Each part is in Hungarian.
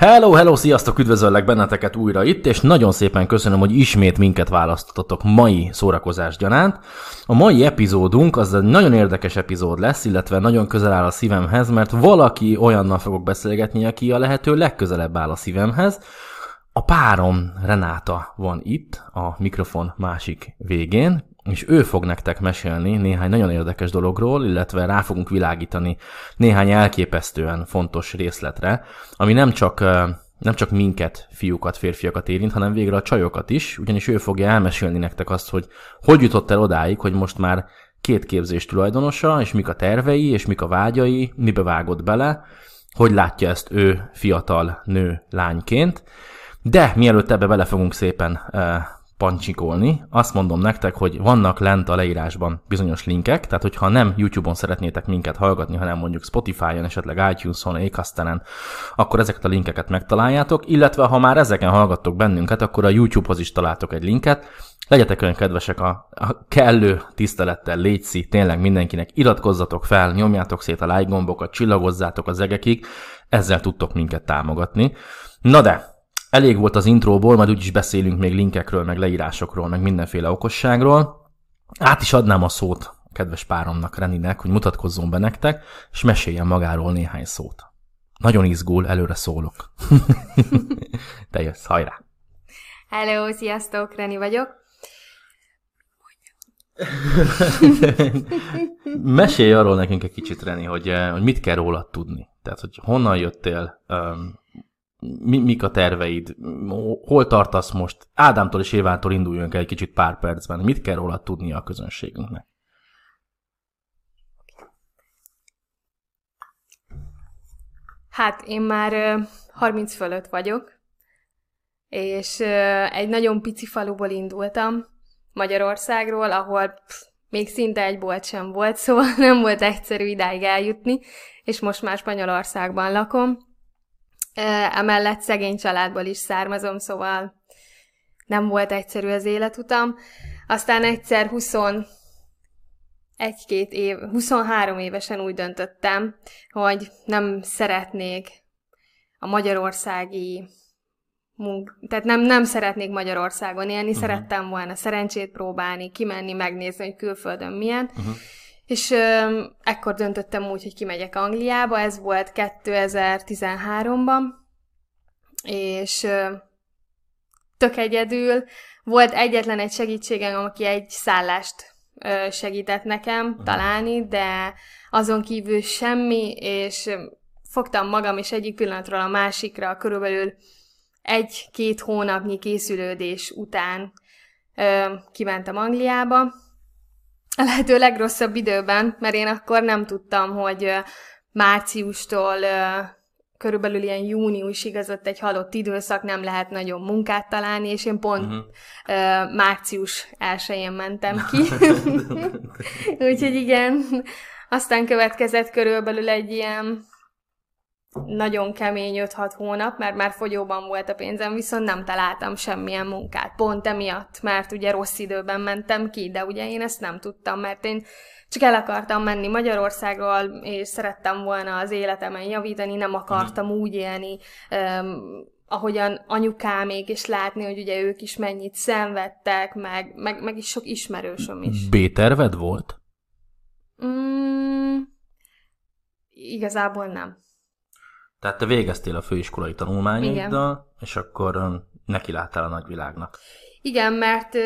Hello, hello, sziasztok, üdvözöllek benneteket újra itt, és nagyon szépen köszönöm, hogy ismét minket választottatok mai szórakozás gyanánt. A mai epizódunk az egy nagyon érdekes epizód lesz, illetve nagyon közel áll a szívemhez, mert valaki olyannal fogok beszélgetni, aki a lehető legközelebb áll a szívemhez. A párom Renáta van itt, a mikrofon másik végén, és ő fog nektek mesélni néhány nagyon érdekes dologról, illetve rá fogunk világítani néhány elképesztően fontos részletre, ami nem csak nem csak minket, fiúkat, férfiakat érint, hanem végre a csajokat is, ugyanis ő fogja elmesélni nektek azt, hogy hogy jutott el odáig, hogy most már két képzés tulajdonosa, és mik a tervei, és mik a vágyai, mibe vágott bele, hogy látja ezt ő fiatal nő lányként. De mielőtt ebbe bele fogunk szépen pancsikolni. Azt mondom nektek, hogy vannak lent a leírásban bizonyos linkek, tehát hogyha nem YouTube-on szeretnétek minket hallgatni, hanem mondjuk Spotify-on, esetleg iTunes-on, Acasteren, akkor ezeket a linkeket megtaláljátok, illetve ha már ezeken hallgattok bennünket, akkor a YouTube-hoz is találtok egy linket. Legyetek olyan kedvesek a, a kellő tisztelettel, létszi, tényleg mindenkinek iratkozzatok fel, nyomjátok szét a like gombokat, csillagozzátok az egekig, ezzel tudtok minket támogatni. Na de, Elég volt az intróból, majd úgyis beszélünk még linkekről, meg leírásokról, meg mindenféle okosságról. Át is adnám a szót a kedves páromnak, Reninek, hogy mutatkozzon be nektek, és meséljen magáról néhány szót. Nagyon izgul, előre szólok. Te jössz, hajrá! Hello, sziasztok, Reni vagyok. Mesélj arról nekünk egy kicsit, Reni, hogy, eh, hogy mit kell rólad tudni. Tehát, hogy honnan jöttél, mi, mik a terveid, hol tartasz most? Ádámtól és Évától induljunk el egy kicsit pár percben. Mit kell róla tudnia a közönségünknek? Hát én már 30 fölött vagyok, és egy nagyon pici faluból indultam, Magyarországról, ahol pff, még szinte egy bolt sem volt, szóval nem volt egyszerű idáig eljutni, és most már Spanyolországban lakom, Emellett szegény családból is származom, szóval nem volt egyszerű az életutam. Aztán egyszer 20 egy-két év, 23 évesen úgy döntöttem, hogy nem szeretnék a magyarországi munk, tehát nem, nem szeretnék Magyarországon élni, uh-huh. szerettem volna szerencsét próbálni, kimenni, megnézni, hogy külföldön milyen. Uh-huh. És ö, ekkor döntöttem úgy, hogy kimegyek Angliába, ez volt 2013-ban, és ö, tök egyedül. Volt egyetlen egy segítségem, aki egy szállást ö, segített nekem uh-huh. találni, de azon kívül semmi, és fogtam magam, és egyik pillanatról a másikra körülbelül egy-két hónapnyi készülődés után ö, kimentem Angliába, a lehető legrosszabb időben, mert én akkor nem tudtam, hogy márciustól körülbelül ilyen júniusig az ott egy halott időszak, nem lehet nagyon munkát találni, és én pont uh-huh. uh, március 1 mentem ki. Úgyhogy igen, aztán következett körülbelül egy ilyen nagyon kemény 5-6 hónap, mert már fogyóban volt a pénzem, viszont nem találtam semmilyen munkát. Pont emiatt, mert ugye rossz időben mentem ki, de ugye én ezt nem tudtam, mert én csak el akartam menni Magyarországról, és szerettem volna az életemen javítani, nem akartam mm. úgy élni, um, ahogyan anyukámék, és látni, hogy ugye ők is mennyit szenvedtek, meg, meg, meg is sok ismerősöm is. B-terved volt? Mm, igazából nem. Tehát te végeztél a főiskolai tanulmányaiddal, Igen. és akkor neki láttál a nagyvilágnak. Igen, mert ö,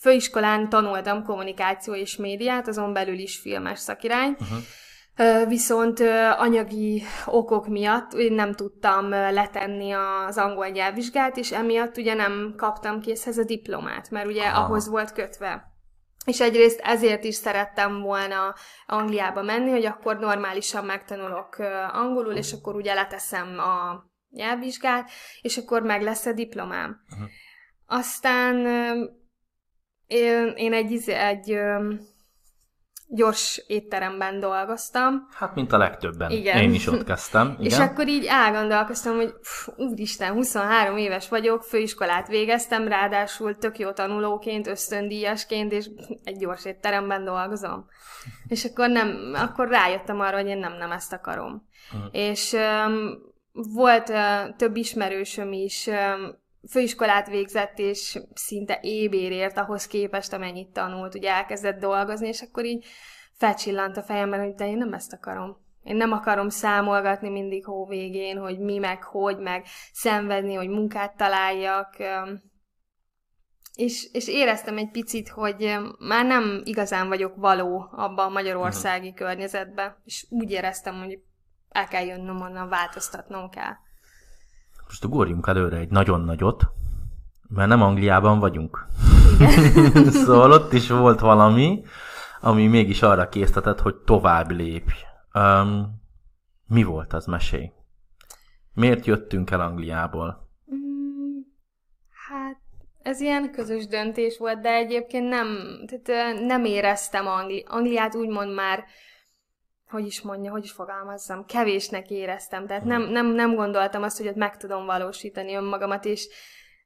főiskolán tanultam kommunikáció és médiát, azon belül is filmes szakirány. Uh-huh. Viszont anyagi okok miatt én nem tudtam letenni az angol nyelvvizsgát, és emiatt ugye nem kaptam készhez a diplomát, mert ugye Aha. ahhoz volt kötve. És egyrészt ezért is szerettem volna Angliába menni, hogy akkor normálisan megtanulok angolul, és akkor ugye leteszem a nyelvvizsgát, és akkor meg lesz a diplomám. Uh-huh. Aztán én, én egy, egy, egy gyors étteremben dolgoztam. Hát, mint a legtöbben. Igen. Én is ott kezdtem. Igen. És akkor így elgondolkoztam, hogy pff, úristen, 23 éves vagyok, főiskolát végeztem, ráadásul tök jó tanulóként, ösztöndíjasként, és egy gyors étteremben dolgozom. És akkor nem, akkor rájöttem arra, hogy én nem, nem ezt akarom. Uh-huh. És um, volt uh, több ismerősöm is, um, főiskolát végzett, és szinte ébérért ahhoz képest, amennyit tanult, ugye elkezdett dolgozni, és akkor így felcsillant a fejemben, hogy de én nem ezt akarom. Én nem akarom számolgatni mindig hó végén, hogy mi, meg hogy, meg szenvedni, hogy munkát találjak. És, és éreztem egy picit, hogy már nem igazán vagyok való abba a magyarországi uh-huh. környezetbe, és úgy éreztem, hogy el kell jönnöm onnan, változtatnom kell. Most ugorjunk előre egy nagyon nagyot, mert nem Angliában vagyunk. Szóval ott is volt valami, ami mégis arra késztetett, hogy tovább lépj. Um, mi volt az mesé? Miért jöttünk el Angliából? Mm, hát ez ilyen közös döntés volt, de egyébként nem, tehát nem éreztem Angli- Angliát úgymond már hogy is mondja, hogy is fogalmazzam, kevésnek éreztem. Tehát nem, nem, nem gondoltam azt, hogy ott meg tudom valósítani önmagamat, és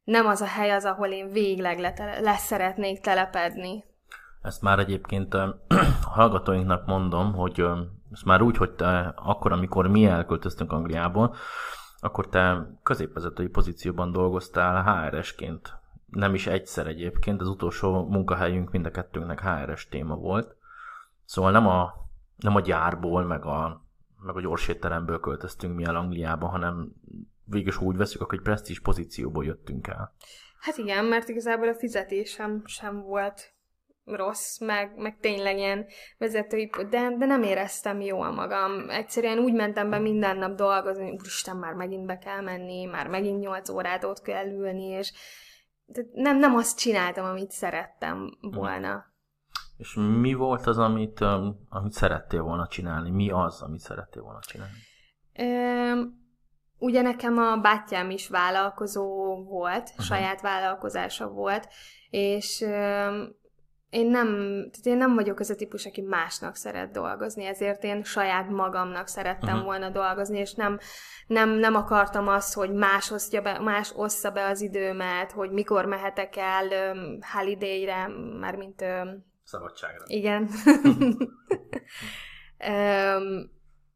nem az a hely az, ahol én végleg lesz szeretnék telepedni. Ezt már egyébként a hallgatóinknak mondom, hogy ezt már úgy, hogy te akkor, amikor mi elköltöztünk Angliából, akkor te középvezetői pozícióban dolgoztál HRS-ként. Nem is egyszer egyébként, az utolsó munkahelyünk mind a kettőnknek HRS téma volt. Szóval nem a, nem a gyárból, meg a, meg a gyorsétteremből költöztünk mi el Angliába, hanem végül úgy veszük, hogy presztízs pozícióból jöttünk el. Hát igen, mert igazából a fizetésem sem volt rossz, meg, meg tényleg ilyen vezetői, de, de nem éreztem jól magam. Egyszerűen úgy mentem be minden nap dolgozni, úristen, már megint be kell menni, már megint nyolc órát ott kell ülni, és nem, nem azt csináltam, amit szerettem volna. És mi volt az, amit, amit szerettél volna csinálni? Mi az, amit szerettél volna csinálni? Ö, ugye nekem a bátyám is vállalkozó volt, uh-huh. saját vállalkozása volt, és én nem, tehát én nem vagyok az a típus, aki másnak szeret dolgozni, ezért én saját magamnak szerettem uh-huh. volna dolgozni, és nem, nem, nem akartam azt, hogy más, osztja be, más ossza be az időmet, hogy mikor mehetek el um, holiday-re, mármint... Um, Szabadságra. Igen. um,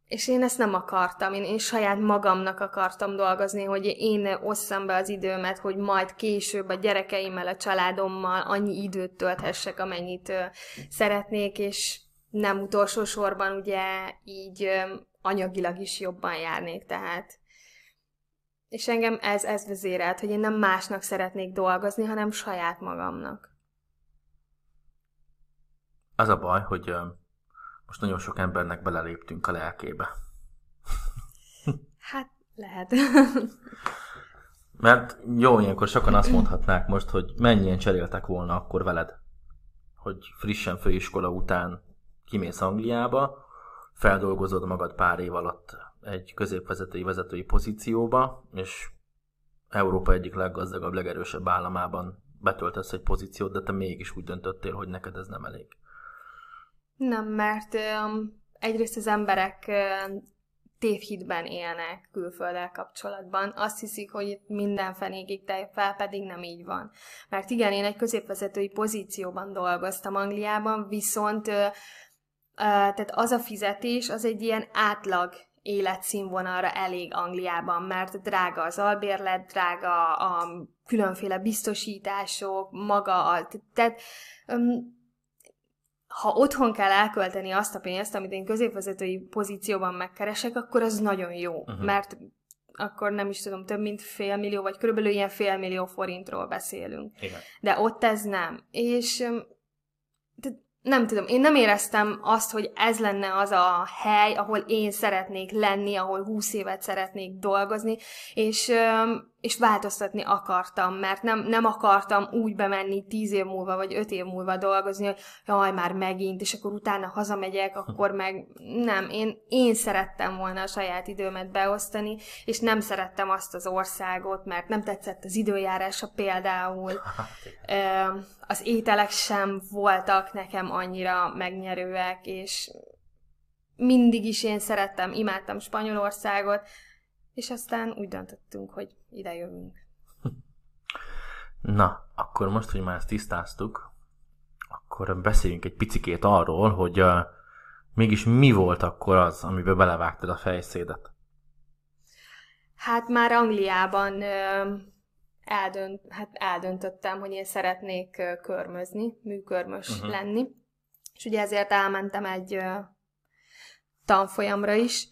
És én ezt nem akartam, én, én saját magamnak akartam dolgozni, hogy én osszam be az időmet, hogy majd később a gyerekeimmel, a családommal annyi időt tölthessek, amennyit ö, szeretnék, és nem utolsó sorban ugye így ö, anyagilag is jobban járnék, tehát. És engem ez, ez vezérelt, hogy én nem másnak szeretnék dolgozni, hanem saját magamnak. Az a baj, hogy most nagyon sok embernek beleléptünk a lelkébe. Hát, lehet. Mert jó, ilyenkor sokan azt mondhatnák most, hogy mennyien cseréltek volna akkor veled, hogy frissen főiskola után kimész Angliába, feldolgozod magad pár év alatt egy középvezetői vezetői pozícióba, és Európa egyik leggazdagabb, legerősebb államában betöltesz egy pozíciót, de te mégis úgy döntöttél, hogy neked ez nem elég. Nem, mert um, egyrészt az emberek uh, tévhitben élnek külfölddel kapcsolatban. Azt hiszik, hogy itt minden fenékig tej fel, pedig nem így van. Mert igen, én egy középvezetői pozícióban dolgoztam Angliában, viszont uh, uh, tehát az a fizetés, az egy ilyen átlag életszínvonalra elég Angliában, mert drága az albérlet, drága a különféle biztosítások, maga a... Tehát um, ha otthon kell elkölteni azt a pénzt, amit én középvezetői pozícióban megkeresek, akkor az nagyon jó, uh-huh. mert akkor nem is tudom, több mint fél millió, vagy körülbelül ilyen fél millió forintról beszélünk. Igen. De ott ez nem. És nem tudom, én nem éreztem azt, hogy ez lenne az a hely, ahol én szeretnék lenni, ahol húsz évet szeretnék dolgozni, és, és változtatni akartam, mert nem, nem akartam úgy bemenni tíz év múlva, vagy öt év múlva dolgozni, hogy jaj, már megint, és akkor utána hazamegyek, akkor meg nem, én, én szerettem volna a saját időmet beosztani, és nem szerettem azt az országot, mert nem tetszett az időjárása például. Az ételek sem voltak nekem annyira megnyerőek, és mindig is én szerettem, imádtam Spanyolországot, és aztán úgy döntöttünk, hogy ide jövünk. Na, akkor most, hogy már ezt tisztáztuk, akkor beszéljünk egy picikét arról, hogy uh, mégis mi volt akkor az, amiben belevágtad a fejszédet? Hát már Angliában ö, eldönt, hát eldöntöttem, hogy én szeretnék ö, körmözni, műkörmös uh-huh. lenni. És ugye ezért elmentem egy ö, tanfolyamra is,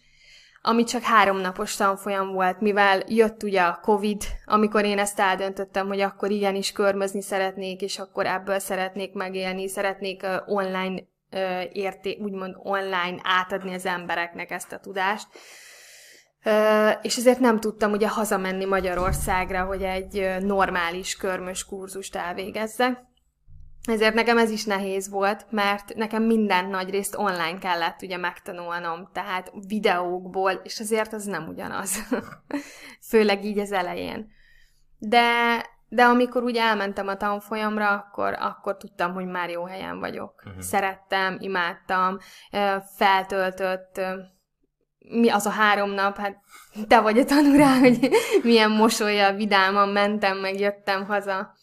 ami csak három napos tanfolyam volt, mivel jött ugye a Covid, amikor én ezt eldöntöttem, hogy akkor igenis körmözni szeretnék, és akkor ebből szeretnék megélni, szeretnék online érté, úgymond online átadni az embereknek ezt a tudást. És ezért nem tudtam ugye hazamenni Magyarországra, hogy egy normális körmös kurzust elvégezzek. Ezért nekem ez is nehéz volt, mert nekem minden nagy részt online kellett ugye megtanulnom, tehát videókból, és azért az nem ugyanaz. Főleg így az elején. De, de amikor úgy elmentem a tanfolyamra, akkor, akkor tudtam, hogy már jó helyen vagyok. Uh-huh. Szerettem, imádtam, feltöltött, mi az a három nap, hát te vagy a tanú rá, hogy milyen mosolya, vidáman mentem, meg jöttem haza.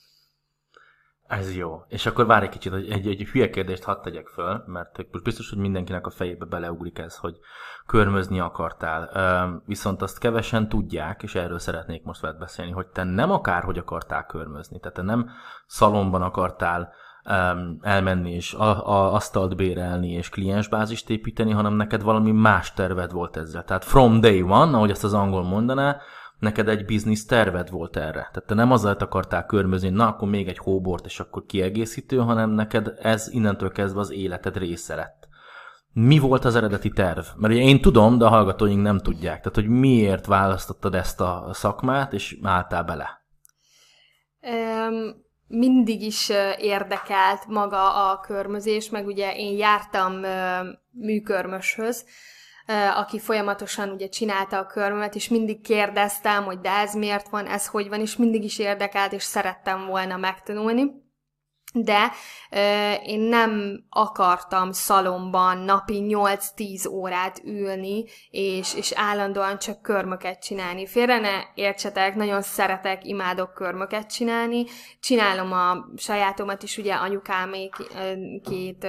Ez jó. És akkor várj egy kicsit, hogy egy, egy hülye kérdést hadd tegyek föl, mert biztos, hogy mindenkinek a fejébe beleugrik ez, hogy körmözni akartál. Viszont azt kevesen tudják, és erről szeretnék most veled beszélni, hogy te nem akárhogy akartál körmözni. Tehát te nem szalomban akartál elmenni és a, a, asztalt bérelni és kliensbázist építeni, hanem neked valami más terved volt ezzel. Tehát from day one, ahogy ezt az angol mondaná, neked egy biznisz terved volt erre. Tehát te nem azzal akartál körmözni, na akkor még egy hóbort, és akkor kiegészítő, hanem neked ez innentől kezdve az életed része lett. Mi volt az eredeti terv? Mert ugye én tudom, de a hallgatóink nem tudják. Tehát, hogy miért választottad ezt a szakmát, és álltál bele? Um, mindig is érdekelt maga a körmözés, meg ugye én jártam műkörmöshöz, aki folyamatosan ugye csinálta a körmömet, és mindig kérdeztem, hogy de ez miért van, ez hogy van, és mindig is érdekelt, és szerettem volna megtanulni de ö, én nem akartam szalomban napi 8-10 órát ülni, és, és állandóan csak körmöket csinálni. Félre ne értsetek, nagyon szeretek, imádok körmöket csinálni. Csinálom a sajátomat is, ugye anyukámékét,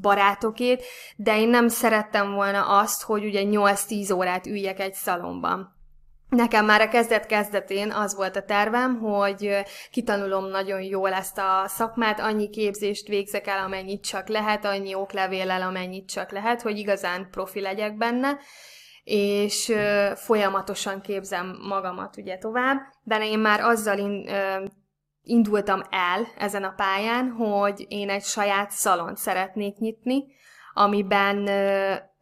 barátokét, de én nem szerettem volna azt, hogy ugye 8-10 órát üljek egy szalomban. Nekem már a kezdet-kezdetén az volt a tervem, hogy kitanulom nagyon jól ezt a szakmát, annyi képzést végzek el, amennyit csak lehet, annyi oklevéllel, amennyit csak lehet, hogy igazán profi legyek benne, és folyamatosan képzem magamat ugye tovább, de én már azzal in, indultam el ezen a pályán, hogy én egy saját szalont szeretnék nyitni, amiben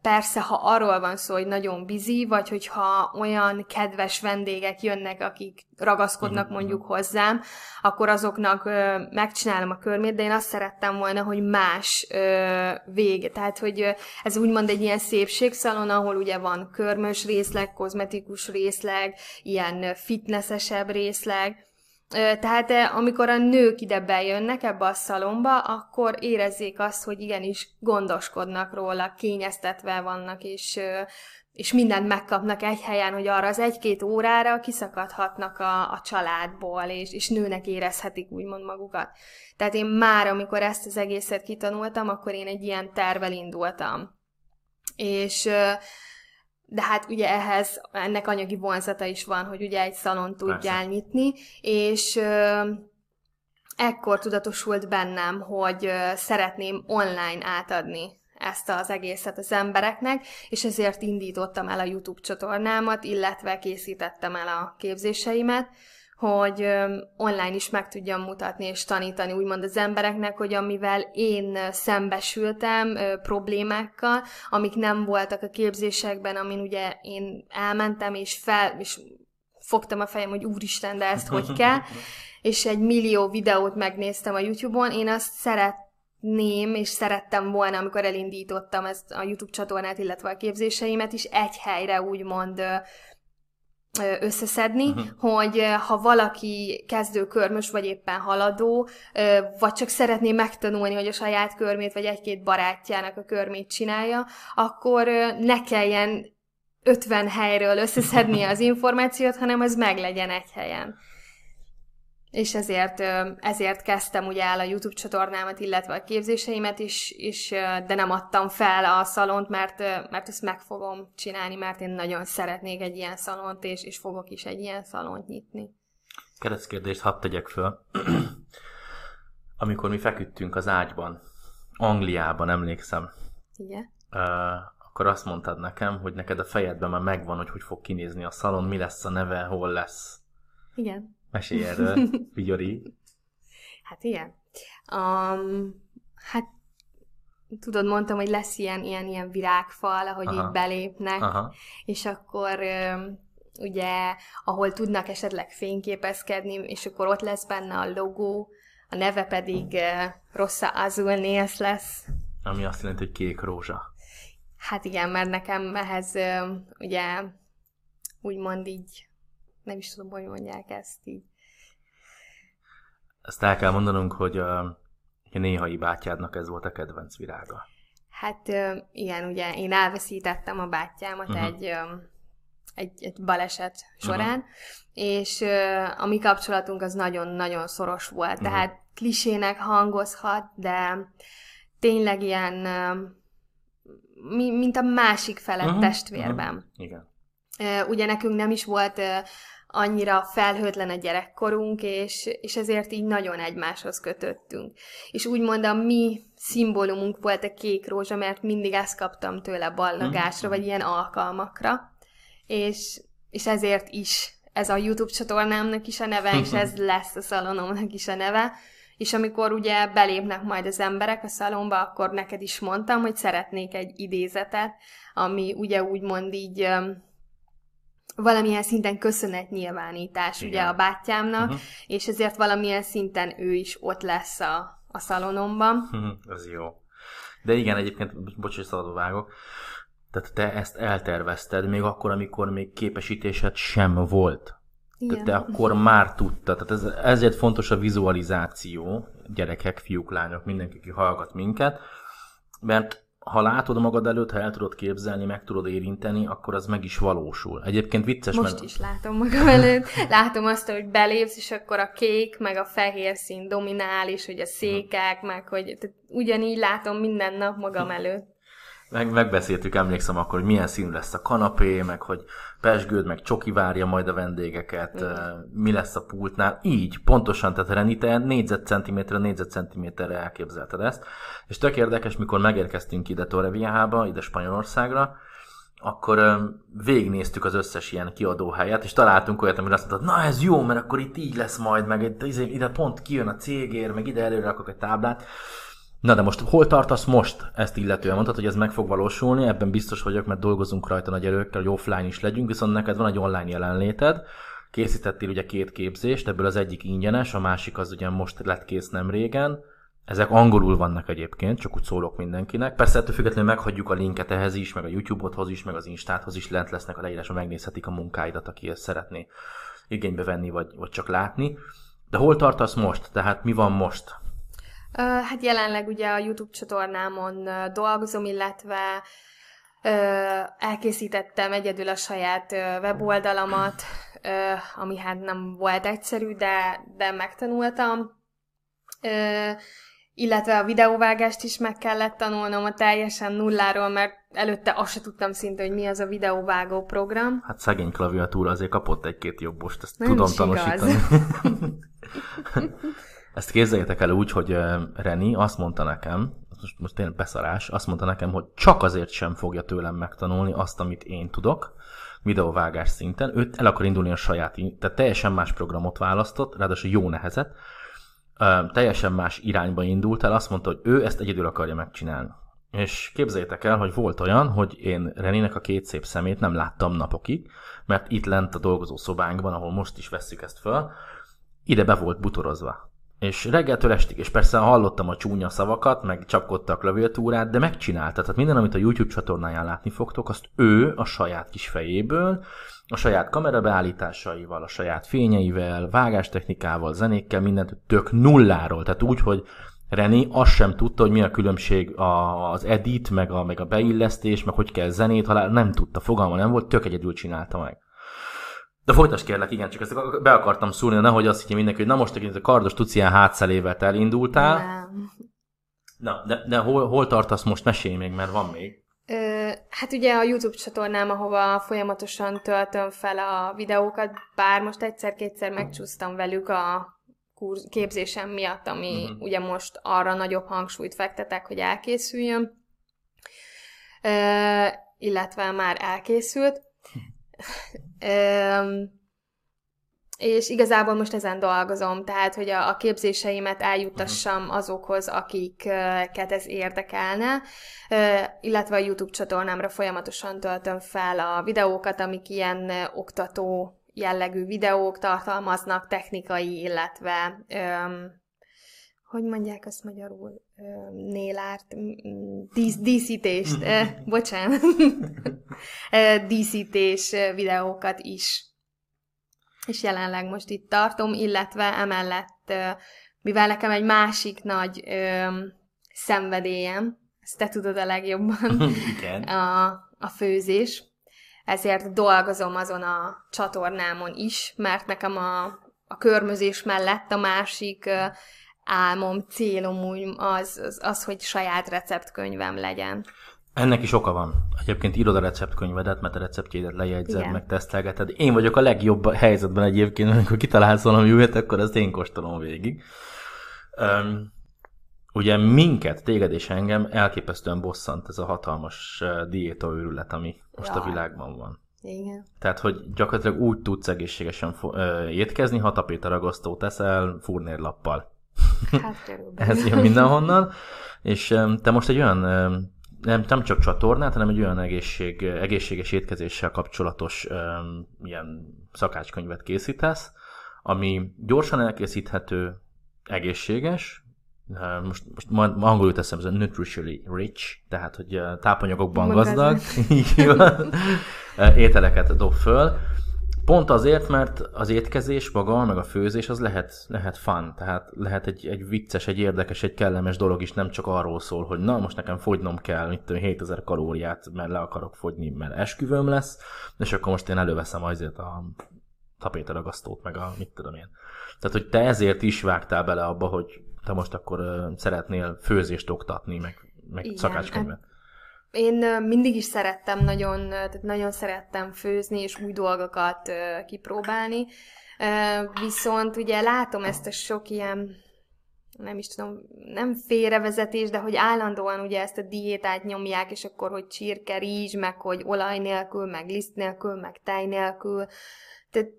Persze, ha arról van szó, hogy nagyon bizi, vagy hogyha olyan kedves vendégek jönnek, akik ragaszkodnak uh-huh. mondjuk hozzám, akkor azoknak ö, megcsinálom a körmét, de én azt szerettem volna, hogy más ö, vége. Tehát, hogy ö, ez úgymond egy ilyen szépségszalon, ahol ugye van körmös részleg, kozmetikus részleg, ilyen fitnessesebb részleg, tehát amikor a nők ide bejönnek ebbe a szalomba, akkor érezzék azt, hogy igenis gondoskodnak róla, kényeztetve vannak, és, és mindent megkapnak egy helyen, hogy arra az egy-két órára kiszakadhatnak a, a családból, és, és nőnek érezhetik úgymond magukat. Tehát én már, amikor ezt az egészet kitanultam, akkor én egy ilyen tervel indultam. És de hát ugye ehhez ennek anyagi vonzata is van, hogy ugye egy szalon tudjál Persze. nyitni, és ekkor tudatosult bennem, hogy szeretném online átadni ezt az egészet az embereknek, és ezért indítottam el a YouTube csatornámat, illetve készítettem el a képzéseimet, hogy online is meg tudjam mutatni és tanítani úgymond az embereknek, hogy amivel én szembesültem problémákkal, amik nem voltak a képzésekben, amin ugye én elmentem és fel, és fogtam a fejem, hogy úristen, de ezt hogy kell, és egy millió videót megnéztem a YouTube-on, én azt szeretném, és szerettem volna, amikor elindítottam ezt a YouTube csatornát, illetve a képzéseimet is egy helyre úgymond összeszedni, uh-huh. hogy ha valaki kezdő körmös, vagy éppen haladó, vagy csak szeretné megtanulni, hogy a saját körmét, vagy egy-két barátjának a körmét csinálja, akkor ne kelljen 50 helyről összeszedni az információt, hanem az meg legyen egy helyen. És ezért, ezért kezdtem ugye el a YouTube csatornámat, illetve a képzéseimet is, is, de nem adtam fel a szalont, mert, mert ezt meg fogom csinálni, mert én nagyon szeretnék egy ilyen szalont, és, és fogok is egy ilyen szalont nyitni. Keresztkérdést hadd tegyek föl. Amikor mi feküdtünk az ágyban, Angliában, emlékszem. Igen. Uh, akkor azt mondtad nekem, hogy neked a fejedben már megvan, hogy hogy fog kinézni a szalon, mi lesz a neve, hol lesz. Igen. Mesélj erről, Vigyori. Hát igen. Um, hát tudod, mondtam, hogy lesz ilyen, ilyen, ilyen virágfal, ahogy Aha. így belépnek, Aha. és akkor ugye, ahol tudnak esetleg fényképezkedni, és akkor ott lesz benne a logó, a neve pedig Rossa Azul Nails lesz. Ami azt jelenti, hogy kék rózsa. Hát igen, mert nekem ehhez ugye úgymond így nem is tudom, hogy mondják ezt így. Ezt el kell mondanunk, hogy a, néhai bátyádnak ez volt a kedvenc virága. Hát igen, ugye én elveszítettem a bátyámat uh-huh. egy, egy, egy baleset során, uh-huh. és a mi kapcsolatunk az nagyon-nagyon szoros volt. Uh-huh. Tehát klisének hangozhat, de tényleg ilyen, mint a másik felett uh-huh. testvérben. Uh-huh. Igen. Ugye nekünk nem is volt annyira felhőtlen a gyerekkorunk, és, és ezért így nagyon egymáshoz kötöttünk. És úgymond a mi szimbólumunk volt a kék rózsa, mert mindig ezt kaptam tőle ballagásra, mm. vagy ilyen alkalmakra, és, és ezért is ez a YouTube csatornámnak is a neve, és ez lesz a szalonomnak is a neve, és amikor ugye belépnek majd az emberek a szalomba, akkor neked is mondtam, hogy szeretnék egy idézetet, ami ugye úgymond így valamilyen szinten köszönetnyilvánítás Igen. ugye a bátyámnak, uh-huh. és ezért valamilyen szinten ő is ott lesz a, a szalonomban. Uh-huh. Ez jó. De igen, egyébként, bocs, hogy szabadba vágok, tehát te ezt eltervezted még akkor, amikor még képesítésed sem volt. Igen. Tehát te akkor már tudtad. Tehát ez, ezért fontos a vizualizáció, gyerekek, fiúk, lányok, mindenki, aki hallgat minket, mert ha látod magad előtt, ha el tudod képzelni, meg tudod érinteni, akkor az meg is valósul. Egyébként vicces, Most mert... is látom magam előtt. Látom azt, hogy belépsz, és akkor a kék, meg a fehér szín dominál, és hogy a székek, meg hogy tehát ugyanígy látom minden nap magam előtt meg, megbeszéltük, emlékszem akkor, hogy milyen szín lesz a kanapé, meg hogy pesgőd, meg csoki várja majd a vendégeket, mm. mi lesz a pultnál. Így, pontosan, tehát Reni, te négyzetcentiméterre, négyzetcentiméterre elképzelted ezt. És tök érdekes, mikor megérkeztünk ide Torreviába, ide Spanyolországra, akkor végignéztük az összes ilyen kiadóhelyet, és találtunk olyat, amire azt mondtad, na ez jó, mert akkor itt így lesz majd, meg izé, ide pont kijön a cégér, meg ide előre rakok egy táblát. Na de most hol tartasz most ezt illetően? Mondtad, hogy ez meg fog valósulni, ebben biztos vagyok, mert dolgozunk rajta nagy erőkkel, hogy offline is legyünk, viszont neked van egy online jelenléted, készítettél ugye két képzést, ebből az egyik ingyenes, a másik az ugye most lett kész nem régen. Ezek angolul vannak egyébként, csak úgy szólok mindenkinek. Persze ettől függetlenül meghagyjuk a linket ehhez is, meg a YouTube-hoz is, meg az Instáthoz is, lent lesznek a leírásban, megnézhetik a munkáidat, aki ezt szeretné igénybe venni, vagy, vagy csak látni. De hol tartasz most? Tehát mi van most? Hát jelenleg ugye a YouTube csatornámon dolgozom, illetve elkészítettem egyedül a saját weboldalamat, ami hát nem volt egyszerű, de, de megtanultam. Illetve a videóvágást is meg kellett tanulnom a teljesen nulláról, mert előtte azt se tudtam szinte, hogy mi az a videóvágó program. Hát szegény klaviatúra azért kapott egy-két jobbost, ezt Nem tudom tanúsítani. Ezt képzeljétek el úgy, hogy Reni azt mondta nekem, most, most tényleg beszarás, azt mondta nekem, hogy csak azért sem fogja tőlem megtanulni azt, amit én tudok, videóvágás szinten. Őt el akar indulni a saját, tehát teljesen más programot választott, ráadásul jó nehezet, teljesen más irányba indult el, azt mondta, hogy ő ezt egyedül akarja megcsinálni. És képzeljétek el, hogy volt olyan, hogy én Reninek a két szép szemét nem láttam napokig, mert itt lent a dolgozó szobánkban, ahol most is vesszük ezt föl, ide be volt butorozva és reggeltől estig, és persze hallottam a csúnya szavakat, meg csapkodta a klaviatúrát, de megcsinálta. Tehát minden, amit a YouTube csatornáján látni fogtok, azt ő a saját kis fejéből, a saját kamerabeállításaival, a saját fényeivel, vágástechnikával, zenékkel, mindent tök nulláról. Tehát úgy, hogy René azt sem tudta, hogy mi a különbség az edit, meg a, meg a beillesztés, meg hogy kell zenét, ha nem tudta, fogalma nem volt, tök egyedül csinálta meg. De folytasd kérlek, igen, csak ezt be akartam szúrni, nehogy azt higgye mindenki, hogy na most a kardos tucián hátszelével elindultál. Nem. Na, de, de hol, hol tartasz most? Mesélj még, mert van még. Ö, hát ugye a YouTube csatornám, ahova folyamatosan töltöm fel a videókat, bár most egyszer-kétszer megcsúsztam velük a kurz, képzésem miatt, ami uh-huh. ugye most arra nagyobb hangsúlyt fektetek, hogy elkészüljön, Ö, illetve már elkészült. És igazából most ezen dolgozom, tehát, hogy a, a képzéseimet eljuttassam mhm. azokhoz, akiket ez érdekelne, illetve a YouTube csatornámra folyamatosan töltöm fel a videókat, amik ilyen oktató jellegű videók tartalmaznak, technikai, illetve hogy mondják azt magyarul, nélárt, dísz, díszítést, bocsánat, díszítés videókat is és jelenleg most itt tartom, illetve emellett, mivel nekem egy másik nagy szenvedélyem, ezt te tudod a legjobban, Igen. A, a főzés, ezért dolgozom azon a csatornámon is, mert nekem a, a körmözés mellett a másik álmom, célom úgy az, az, az, hogy saját receptkönyvem legyen. Ennek is oka van. Egyébként írod a receptkönyvedet, mert a receptjédet lejegyzed, Igen. meg tesztelgeted. Én vagyok a legjobb helyzetben egyébként, amikor kitalálsz valami újat, akkor ezt én kóstolom végig. Um, ugye minket, téged és engem elképesztően bosszant ez a hatalmas diétaőrület, ami most Jaj. a világban van. Igen. Tehát, hogy gyakorlatilag úgy tudsz egészségesen étkezni, ha tapétaragasztót teszel furnérlappal. Hát. Ez jön mindenhonnan. És te most egy olyan nem, nem csak csatornát, hanem egy olyan egészség, egészséges étkezéssel kapcsolatos ilyen szakácskönyvet készítesz, ami gyorsan elkészíthető, egészséges, most, most angolul teszem, ez a nutritionally rich, tehát hogy tápanyagokban gazdag, ételeket dob föl, Pont azért, mert az étkezés maga, meg a főzés az lehet, lehet fun, tehát lehet egy, egy vicces, egy érdekes, egy kellemes dolog is, nem csak arról szól, hogy na, most nekem fogynom kell, mit tudom, 7000 kalóriát, mert le akarok fogyni, mert esküvőm lesz, és akkor most én előveszem azért a tapétaragasztót, meg a mit tudom én. Tehát, hogy te ezért is vágtál bele abba, hogy te most akkor szeretnél főzést oktatni, meg, meg Igen, szakácskönyvet. Hát én mindig is szerettem nagyon, tehát nagyon szerettem főzni és új dolgokat kipróbálni, viszont ugye látom ezt a sok ilyen nem is tudom, nem félrevezetés, de hogy állandóan ugye ezt a diétát nyomják, és akkor, hogy csirke, rizs, meg hogy olaj nélkül, meg liszt nélkül, meg tej nélkül. Tehát,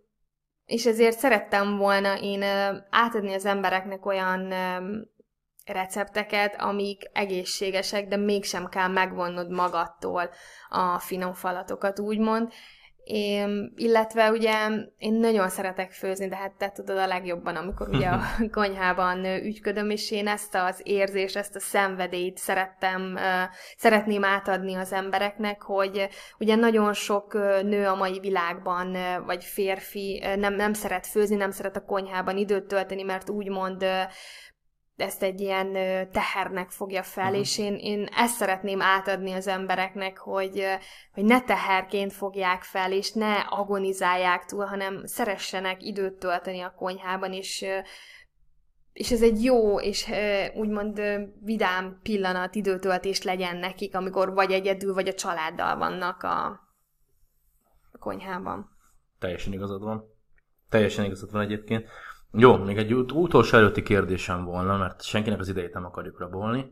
és ezért szerettem volna én átadni az embereknek olyan recepteket, amik egészségesek, de mégsem kell megvonnod magadtól a finom falatokat, úgymond. Én, illetve ugye én nagyon szeretek főzni, de hát te tudod a legjobban, amikor ugye a konyhában ügyködöm, és én ezt az érzést, ezt a szenvedélyt szerettem, szeretném átadni az embereknek, hogy ugye nagyon sok nő a mai világban, vagy férfi nem, nem szeret főzni, nem szeret a konyhában időt tölteni, mert úgymond ezt egy ilyen tehernek fogja fel, uh-huh. és én, én ezt szeretném átadni az embereknek, hogy, hogy ne teherként fogják fel, és ne agonizálják túl, hanem szeressenek időt tölteni a konyhában, és és ez egy jó és úgymond vidám pillanat, időtöltés legyen nekik, amikor vagy egyedül, vagy a családdal vannak a konyhában. Teljesen igazad van. Teljesen igazad van egyébként. Jó, még egy ut- utolsó előtti kérdésem volna, mert senkinek az idejét nem akarjuk rabolni.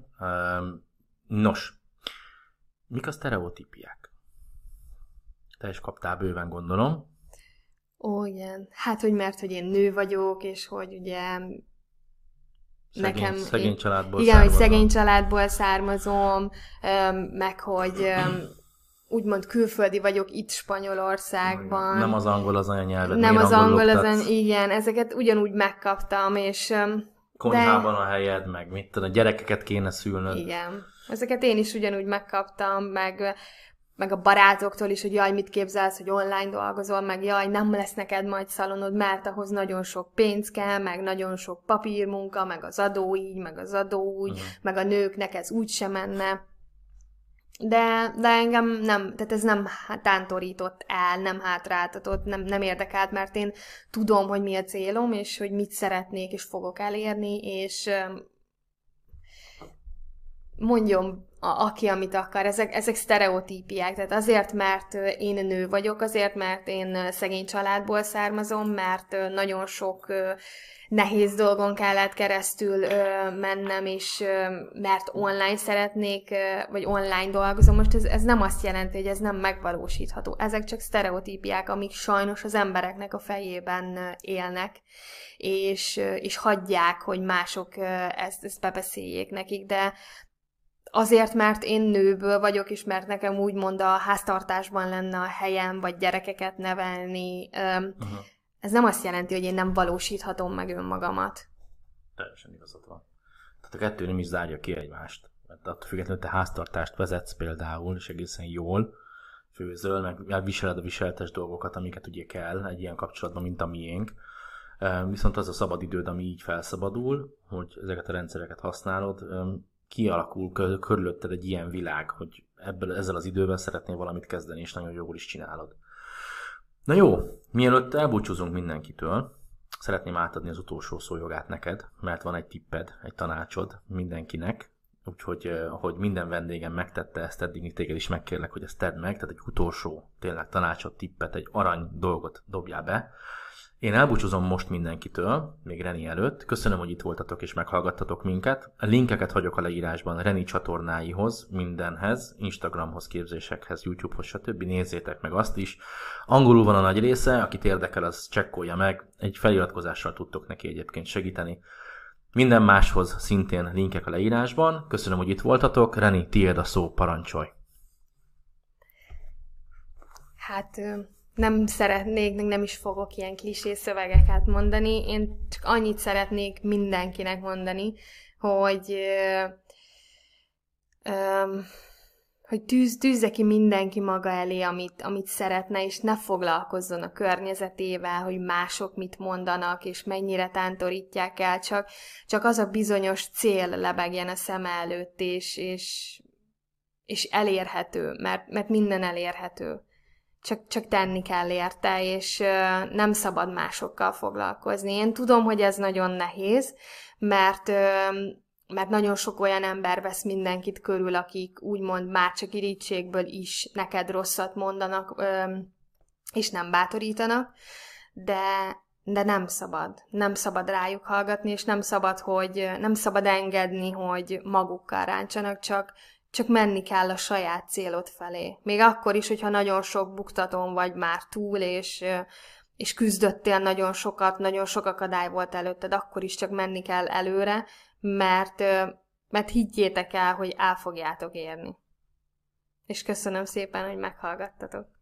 Nos, mik a sztereotípiák? Te is kaptál bőven, gondolom. Ó, igen. Hát, hogy mert, hogy én nő vagyok, és hogy ugye Szegény, nekem... Szegény családból Igen, származom. hogy szegény családból származom, meg hogy úgymond külföldi vagyok itt Spanyolországban. Nem az angol az anyanyelved. Nem az angol az anyanyelved, igen, ezeket ugyanúgy megkaptam, és... Konyhában de... a helyed, meg mit tudom, a gyerekeket kéne szülnöd. Igen. Ezeket én is ugyanúgy megkaptam, meg, meg a barátoktól is, hogy jaj, mit képzelsz, hogy online dolgozol, meg jaj, nem lesz neked majd szalonod, mert ahhoz nagyon sok pénz kell, meg nagyon sok papírmunka, meg az adó így, meg az adó úgy, uh-huh. meg a nőknek ez úgy sem menne de, de engem nem, tehát ez nem tántorított el, nem hátráltatott, nem, nem érdekelt, mert én tudom, hogy mi a célom, és hogy mit szeretnék, és fogok elérni, és mondjon a, aki, amit akar. Ezek, ezek sztereotípiák. Tehát azért, mert én nő vagyok, azért, mert én szegény családból származom, mert nagyon sok nehéz dolgon kellett keresztül mennem, és mert online szeretnék, vagy online dolgozom. Most ez, ez nem azt jelenti, hogy ez nem megvalósítható. Ezek csak sztereotípiák, amik sajnos az embereknek a fejében élnek, és, és hagyják, hogy mások ezt, ezt bebeszéljék nekik, de azért, mert én nőből vagyok, és mert nekem úgymond a háztartásban lenne a helyem, vagy gyerekeket nevelni, uh-huh ez nem azt jelenti, hogy én nem valósíthatom meg önmagamat. Teljesen igazad van. Tehát a kettő nem is zárja ki egymást. Mert attól függetlenül te háztartást vezetsz például, és egészen jól főzöl, meg viseled a viseltes dolgokat, amiket ugye kell egy ilyen kapcsolatban, mint a miénk. Viszont az a szabad időd, ami így felszabadul, hogy ezeket a rendszereket használod, kialakul körülötted egy ilyen világ, hogy ebből, ezzel az idővel szeretnél valamit kezdeni, és nagyon jól is csinálod. Na jó, mielőtt elbúcsúzunk mindenkitől, szeretném átadni az utolsó szójogát neked, mert van egy tipped, egy tanácsod mindenkinek, úgyhogy hogy minden vendégem megtette ezt eddig, téged is megkérlek, hogy ezt tedd meg, tehát egy utolsó tényleg tanácsot, tippet, egy arany dolgot dobjál be, én elbúcsúzom most mindenkitől, még Reni előtt. Köszönöm, hogy itt voltatok és meghallgattatok minket. A linkeket hagyok a leírásban Reni csatornáihoz, mindenhez, Instagramhoz, képzésekhez, YouTubehoz, stb. Nézzétek meg azt is. Angolul van a nagy része, akit érdekel, az csekkolja meg. Egy feliratkozással tudtok neki egyébként segíteni. Minden máshoz szintén linkek a leírásban. Köszönöm, hogy itt voltatok. Reni, tiéd a szó, parancsolj! Hát nem szeretnék, nem is fogok ilyen klisé szövegeket mondani. Én csak annyit szeretnék mindenkinek mondani, hogy ö, ö, hogy tűz, tűzze ki mindenki maga elé, amit, amit szeretne, és ne foglalkozzon a környezetével, hogy mások mit mondanak, és mennyire tántorítják el, csak, csak az a bizonyos cél lebegjen a szem előtt, és, és, és elérhető, mert, mert minden elérhető csak, csak tenni kell érte, és nem szabad másokkal foglalkozni. Én tudom, hogy ez nagyon nehéz, mert mert nagyon sok olyan ember vesz mindenkit körül, akik úgymond már csak irítségből is neked rosszat mondanak, és nem bátorítanak, de, de nem szabad. Nem szabad rájuk hallgatni, és nem szabad, hogy nem szabad engedni, hogy magukkal ráncsanak, csak, csak menni kell a saját célod felé. Még akkor is, hogyha nagyon sok buktaton vagy már túl, és, és küzdöttél nagyon sokat, nagyon sok akadály volt előtted, akkor is csak menni kell előre, mert, mert higgyétek el, hogy el fogjátok érni. És köszönöm szépen, hogy meghallgattatok.